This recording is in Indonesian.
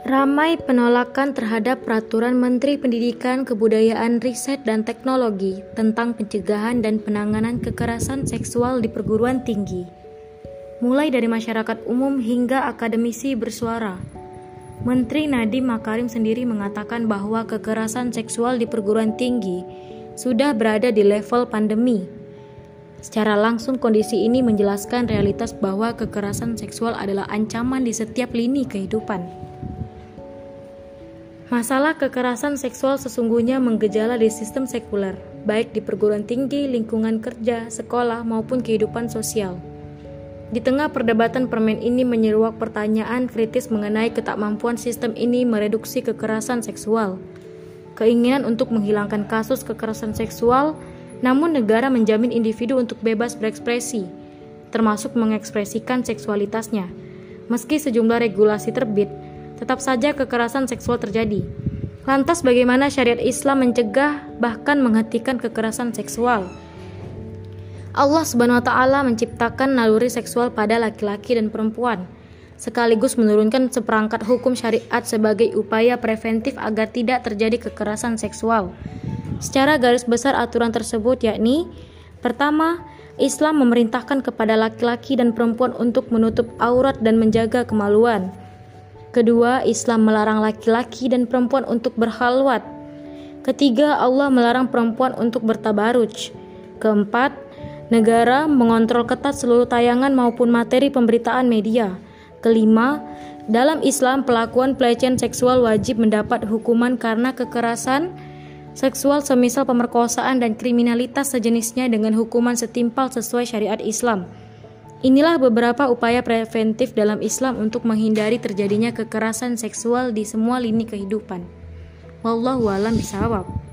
Ramai penolakan terhadap peraturan Menteri Pendidikan, Kebudayaan, Riset, dan Teknologi tentang pencegahan dan penanganan kekerasan seksual di perguruan tinggi. Mulai dari masyarakat umum hingga akademisi bersuara. Menteri Nadiem Makarim sendiri mengatakan bahwa kekerasan seksual di perguruan tinggi sudah berada di level pandemi. Secara langsung kondisi ini menjelaskan realitas bahwa kekerasan seksual adalah ancaman di setiap lini kehidupan. Masalah kekerasan seksual sesungguhnya menggejala di sistem sekuler, baik di perguruan tinggi, lingkungan kerja, sekolah, maupun kehidupan sosial. Di tengah perdebatan permen ini menyeruak pertanyaan kritis mengenai ketakmampuan sistem ini mereduksi kekerasan seksual. Keinginan untuk menghilangkan kasus kekerasan seksual, namun negara menjamin individu untuk bebas berekspresi, termasuk mengekspresikan seksualitasnya. Meski sejumlah regulasi terbit, tetap saja kekerasan seksual terjadi. Lantas bagaimana syariat Islam mencegah bahkan menghentikan kekerasan seksual? Allah Subhanahu wa taala menciptakan naluri seksual pada laki-laki dan perempuan sekaligus menurunkan seperangkat hukum syariat sebagai upaya preventif agar tidak terjadi kekerasan seksual. Secara garis besar aturan tersebut yakni pertama, Islam memerintahkan kepada laki-laki dan perempuan untuk menutup aurat dan menjaga kemaluan. Kedua, Islam melarang laki-laki dan perempuan untuk berhalwat. Ketiga, Allah melarang perempuan untuk bertabaruj. Keempat, negara mengontrol ketat seluruh tayangan maupun materi pemberitaan media. Kelima, dalam Islam pelakuan pelecehan seksual wajib mendapat hukuman karena kekerasan seksual semisal pemerkosaan dan kriminalitas sejenisnya dengan hukuman setimpal sesuai syariat Islam. Inilah beberapa upaya preventif dalam Islam untuk menghindari terjadinya kekerasan seksual di semua lini kehidupan. Wallahu a'lam bishawab.